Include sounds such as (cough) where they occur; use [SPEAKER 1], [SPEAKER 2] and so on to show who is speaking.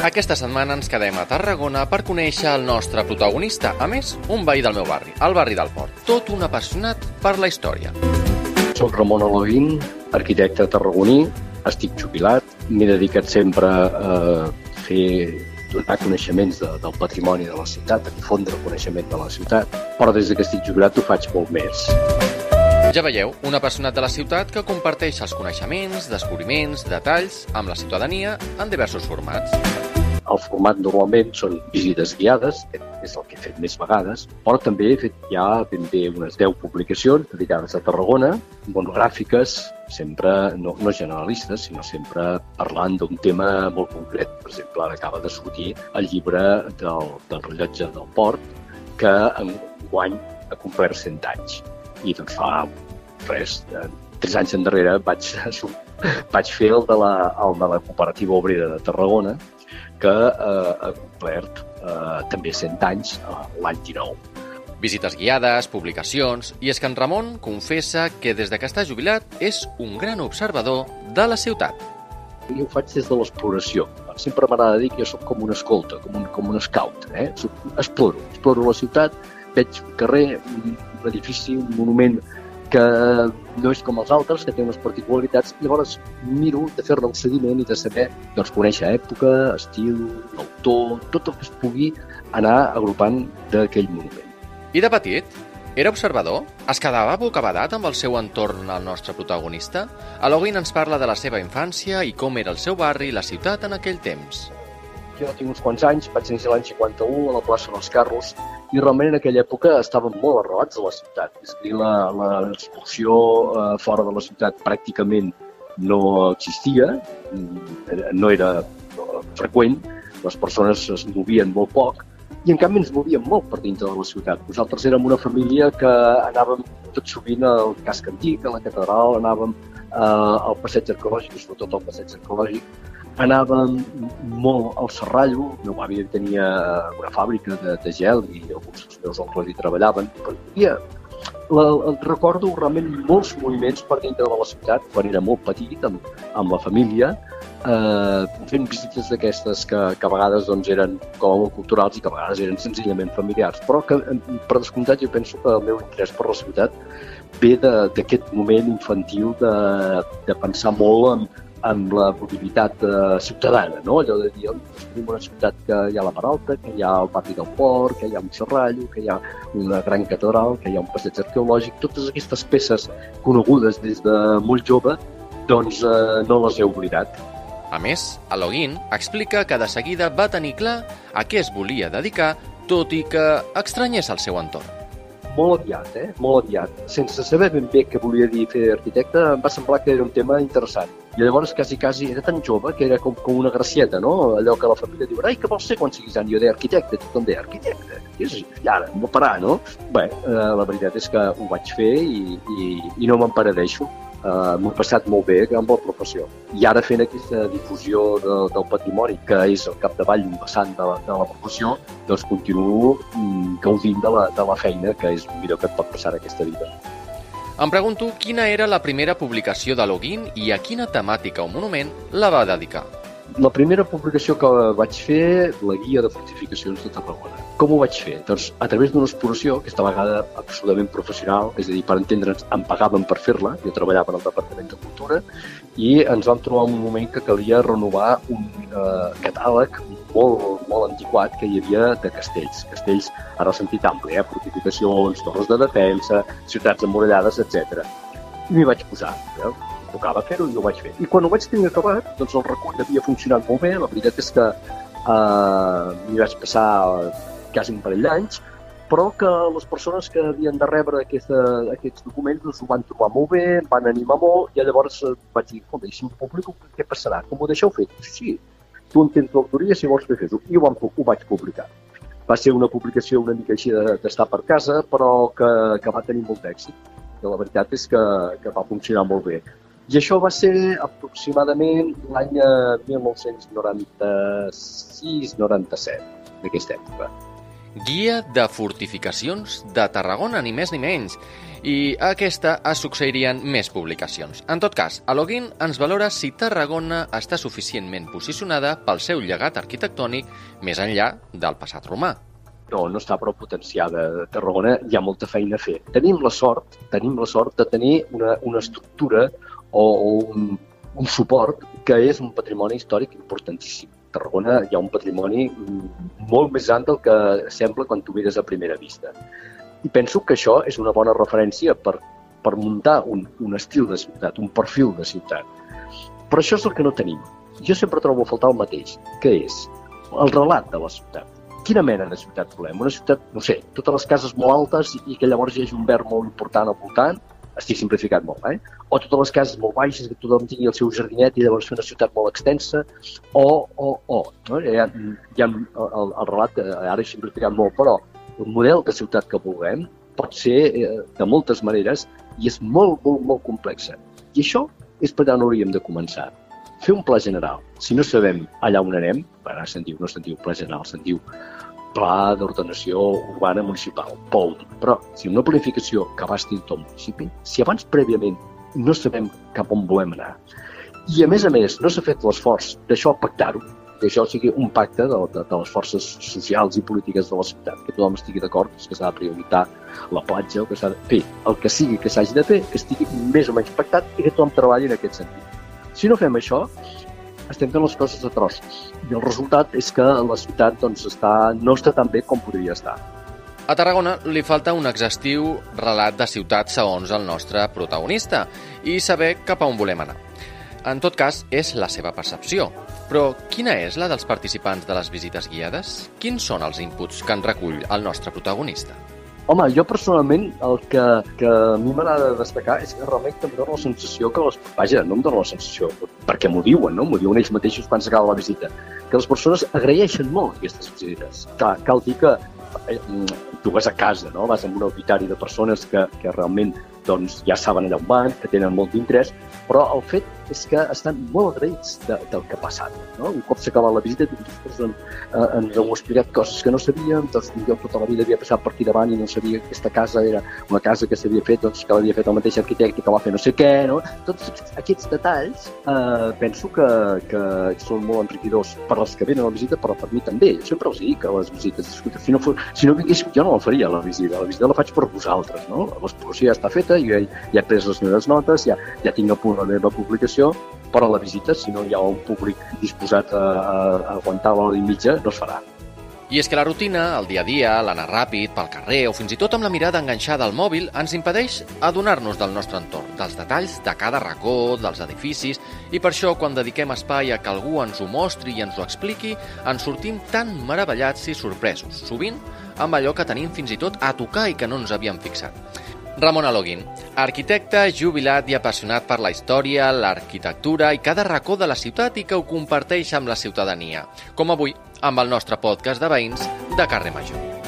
[SPEAKER 1] Aquesta setmana ens quedem a Tarragona per conèixer el nostre protagonista, a més, un veí del meu barri, el barri del Port, tot un apassionat per la història.
[SPEAKER 2] Soc Ramon Aloguín, arquitecte tarragoní, estic jubilat, m'he dedicat sempre a fer donar coneixements de, del patrimoni de la ciutat, a difondre el coneixement de la ciutat, però des que estic jubilat ho faig molt més.
[SPEAKER 1] Ja veieu, un apassionat de la ciutat que comparteix els coneixements, descobriments, detalls amb la ciutadania en diversos formats.
[SPEAKER 2] El format normalment són visites guiades, és el que he fet més vegades, però també he fet ja ben bé unes 10 publicacions dedicades a Tarragona, monogràfiques, sempre no, no generalistes, sinó sempre parlant d'un tema molt concret. Per exemple, ara acaba de sortir el llibre del, del rellotge del port, que en guany ha complert 100 anys. I doncs fa res, tres anys endarrere vaig, (laughs) vaig fer el de, la, el de la cooperativa obrera de Tarragona, que eh, ha complert eh, també 100 anys eh, l'any 19.
[SPEAKER 1] Visites guiades, publicacions... I és que en Ramon confessa que des de que està jubilat és un gran observador de la ciutat.
[SPEAKER 2] Jo ho faig des de l'exploració. Sempre m'agrada dir que jo sóc com un escolta, com un, com un scout. Eh? Exploro, exploro la ciutat, veig un carrer, un edifici, un monument que no és com els altres, que té unes particularitats, llavors miro de fer-ne un seguiment i de saber, doncs, conèixer època, estil, autor, tot el que es pugui anar agrupant d'aquell monument.
[SPEAKER 1] I de petit? Era observador? Es quedava bocabadat amb el seu entorn al nostre protagonista? Aloguin ens parla de la seva infància i com era el seu barri i la ciutat en aquell temps.
[SPEAKER 2] Jo tinc uns quants anys, vaig néixer l'any 51 a la plaça dels Carros i realment en aquella època estàvem molt arrelats a la ciutat. És a dir, l'expulsió eh, fora de la ciutat pràcticament no existia, mm, no era freqüent, les persones es movien molt poc i en canvi ens movíem molt per dintre de la ciutat. Nosaltres érem una família que anàvem tot sovint al casc antic, a la catedral, anàvem eh, al passeig arqueològic, sobretot al passeig arqueològic, anàvem molt al Serrallo, el meu avi tenia una fàbrica de, de gel i alguns dels meus oncles hi treballaven, però hi la, la, recordo realment molts moviments per dintre de la ciutat, quan era molt petit, amb, amb la família, eh, fent visites d'aquestes que, que a vegades doncs, eren com a molt culturals i que a vegades eren senzillament familiars, però que per descomptat jo penso que el meu interès per la ciutat ve d'aquest moment infantil de, de pensar molt en, amb la mobilitat eh, ciutadana, no? allò de dir, tenim una ciutat que hi ha la Peralta, que hi ha el pati del port, que hi ha un serrallo, que hi ha una gran catedral, que hi ha un passeig arqueològic, totes aquestes peces conegudes des de molt jove, doncs eh, no les he oblidat.
[SPEAKER 1] A més, Aloguin explica que de seguida va tenir clar a què es volia dedicar, tot i que estranyés el seu entorn
[SPEAKER 2] molt aviat, eh? molt aviat. Sense saber ben bé què volia dir fer arquitecte, em va semblar que era un tema interessant. I llavors, quasi, quasi, era tan jove que era com, com una gracieta, no? Allò que la família diu, ai, què vols ser quan siguis gran? Jo deia arquitecte, tothom deia arquitecte. I, és, i ara, no parar, no? Bé, eh, la veritat és que ho vaig fer i, i, i no me'n paradeixo eh, m'ho he passat molt bé amb la professió. I ara fent aquesta difusió de, del patrimoni, que és el capdavall un vessant de, de la professió, doncs continuo mm, gaudint de la, de la feina, que és el millor que et pot passar aquesta vida.
[SPEAKER 1] Em pregunto quina era la primera publicació de Login i a quina temàtica o monument la va dedicar.
[SPEAKER 2] La primera publicació que vaig fer, la guia de fortificacions de Tarragona. Com ho vaig fer? Doncs a través d'una exploració, aquesta vegada absolutament professional, és a dir, per entendre'ns, em pagaven per fer-la, jo treballava en el Departament de Cultura, i ens vam trobar un moment que calia renovar un eh, catàleg molt, molt antiquat que hi havia de castells. Castells, ara el sentit ampli, eh? fortificacions, torres de defensa, ciutats emmurallades, etc. I m'hi vaig posar. Eh? Tocava fer-ho i ho vaig fer. I quan ho vaig tenir acabat, doncs el recull havia funcionat molt bé, la veritat és que eh, m'hi vaig passar quasi un parell d'anys, però que les persones que havien de rebre aquesta, aquests documents doncs, ho van trobar molt bé, em van animar molt, i llavors eh, vaig dir, escolta, si ho publico, què passarà? Com ho deixeu fer? Sí, tu entens l'autoria, si vols fer fes-ho. I ho, ho vaig publicar. Va ser una publicació una mica així d'estar per casa, però que, que va tenir molt d'èxit. La veritat és que, que va funcionar molt bé. I això va ser aproximadament l'any 1996-97, d'aquesta època.
[SPEAKER 1] Guia de fortificacions de Tarragona, ni més ni menys. I a aquesta es succeirien més publicacions. En tot cas, a Login ens valora si Tarragona està suficientment posicionada pel seu llegat arquitectònic més enllà del passat romà
[SPEAKER 2] no, no està prou potenciada. A Tarragona hi ha molta feina a fer. Tenim la sort, tenim la sort de tenir una, una estructura o, o un, un suport que és un patrimoni històric importantíssim. A Tarragona hi ha un patrimoni molt més gran del que sembla quan tu mires a primera vista. I penso que això és una bona referència per, per muntar un, un estil de ciutat, un perfil de ciutat. Però això és el que no tenim. Jo sempre trobo a faltar el mateix, que és el relat de la ciutat quina mena de ciutat volem? Una ciutat, no sé, totes les cases molt altes i que llavors hi hagi un verd molt important al voltant, estic simplificat molt, eh? O totes les cases molt baixes, que tothom tingui el seu jardinet i llavors fer una ciutat molt extensa, o, o, o. No? Ha, hi ha el, el relat, ara he simplificat molt, però el model de ciutat que vulguem pot ser eh, de moltes maneres i és molt, molt, molt complexa. I això és per on hauríem de començar fer un pla general. Si no sabem allà on anem, ara se'n diu, no se'n diu pla general, se'n diu pla d'ordenació urbana municipal, POUD. Però si una planificació que abasti tot el municipi, si abans prèviament no sabem cap on volem anar, i a més a més no s'ha fet l'esforç d'això pactar-ho, que això sigui un pacte de, de, de les forces socials i polítiques de la ciutat, que tothom estigui d'acord que s'ha de prioritar la platja o que s'ha de fer el que sigui que s'hagi de fer, que estigui més o menys pactat i que tothom treballi en aquest sentit. Si no fem això, estem fent les coses a trossos. I el resultat és que la ciutat doncs, està, no està tan bé com podria estar.
[SPEAKER 1] A Tarragona li falta un exhaustiu relat de ciutat segons el nostre protagonista i saber cap a on volem anar. En tot cas, és la seva percepció. Però quina és la dels participants de les visites guiades? Quins són els inputs que en recull el nostre protagonista?
[SPEAKER 2] Home, jo personalment el que, que a mi m'agrada destacar és que realment em dóna la sensació que les... Vaja, no em dóna la sensació, perquè m'ho diuen, no? M'ho diuen ells mateixos quan s'acaba la visita, que les persones agraeixen molt aquestes visites. Clar, cal dir que eh, tu vas a casa, no? vas amb un auditari de persones que, que realment doncs, ja saben allà on van, que tenen molt d'interès, però el fet és que estan molt agraïts de, del que ha passat. No? Un cop s'acaba la visita, doncs, eh, ens heu explicat coses que no sabíem, doncs, jo tota la vida havia passat per aquí davant i no sabia que aquesta casa era una casa que s'havia fet, doncs, que l'havia fet el mateix arquitecte que va fer no sé què. No? Tots aquests detalls eh, penso que, que són molt enriquidors per als que venen a la visita, però per mi també. Jo sempre els dic que les visites, si no, fos, si no vinguéssim jo no la faria, la visita. La visita la faig per vosaltres. No? L'exploració ja està feta, ja, ja he pres les meves notes, ja, ja tinc a punt la meva publicació, però la visita, si no hi ha un públic disposat a, a, a aguantar l'hora i mitja, no es farà.
[SPEAKER 1] I és que la rutina, el dia a dia, l'anar ràpid, pel carrer o fins i tot amb la mirada enganxada al mòbil ens impedeix adonar-nos del nostre entorn, dels detalls de cada racó, dels edificis, i per això quan dediquem espai a que algú ens ho mostri i ens ho expliqui, ens sortim tan meravellats i sorpresos, sovint amb allò que tenim fins i tot a tocar i que no ens havíem fixat. Ramon Aloguin, arquitecte jubilat i apassionat per la història, l'arquitectura i cada racó de la ciutat i que ho comparteix amb la ciutadania, com avui amb el nostre podcast de veïns de Carrer Major.